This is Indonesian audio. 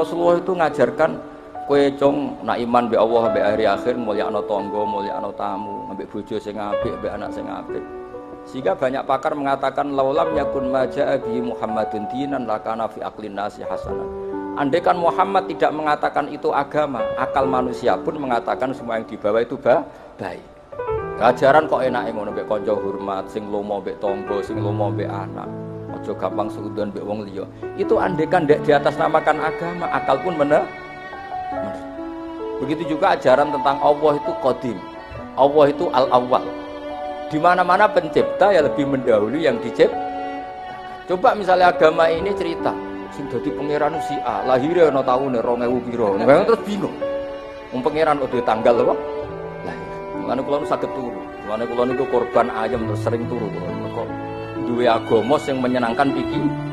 Rasulullah itu ngajarkan kue cong nak iman be Allah be hari akhir mulia no tonggo mulia no tamu ambek bojo sing apik ambek anak sing apik sehingga banyak pakar mengatakan laulam yakun maja bi Muhammadun dinan lakana fi aklin nasi hasanah Andai kan Muhammad tidak mengatakan itu agama, akal manusia pun mengatakan semua yang dibawa itu baik. Ajaran kok enak ngono mbek kanca hormat, sing lomo mbek tonggo, sing lomo mbek anak. Ojo gampang suudon mbek wong liya. Itu andai kan di atas namakan agama, akal pun mana? Begitu juga ajaran tentang Allah itu kodim. Allah itu al-awwal. Di mana-mana pencipta ya lebih mendahului yang dicipta. Coba misalnya agama ini cerita, sing dadi pangeran si A, lahirnya ana taune 2000 pira. Nah, terus bingung. Wong pangeran udah tanggal apa? Lahir. Mulane kula saged turu. Mulane kula korban ayam terus sering turu. Duwe agama sing menyenangkan pikir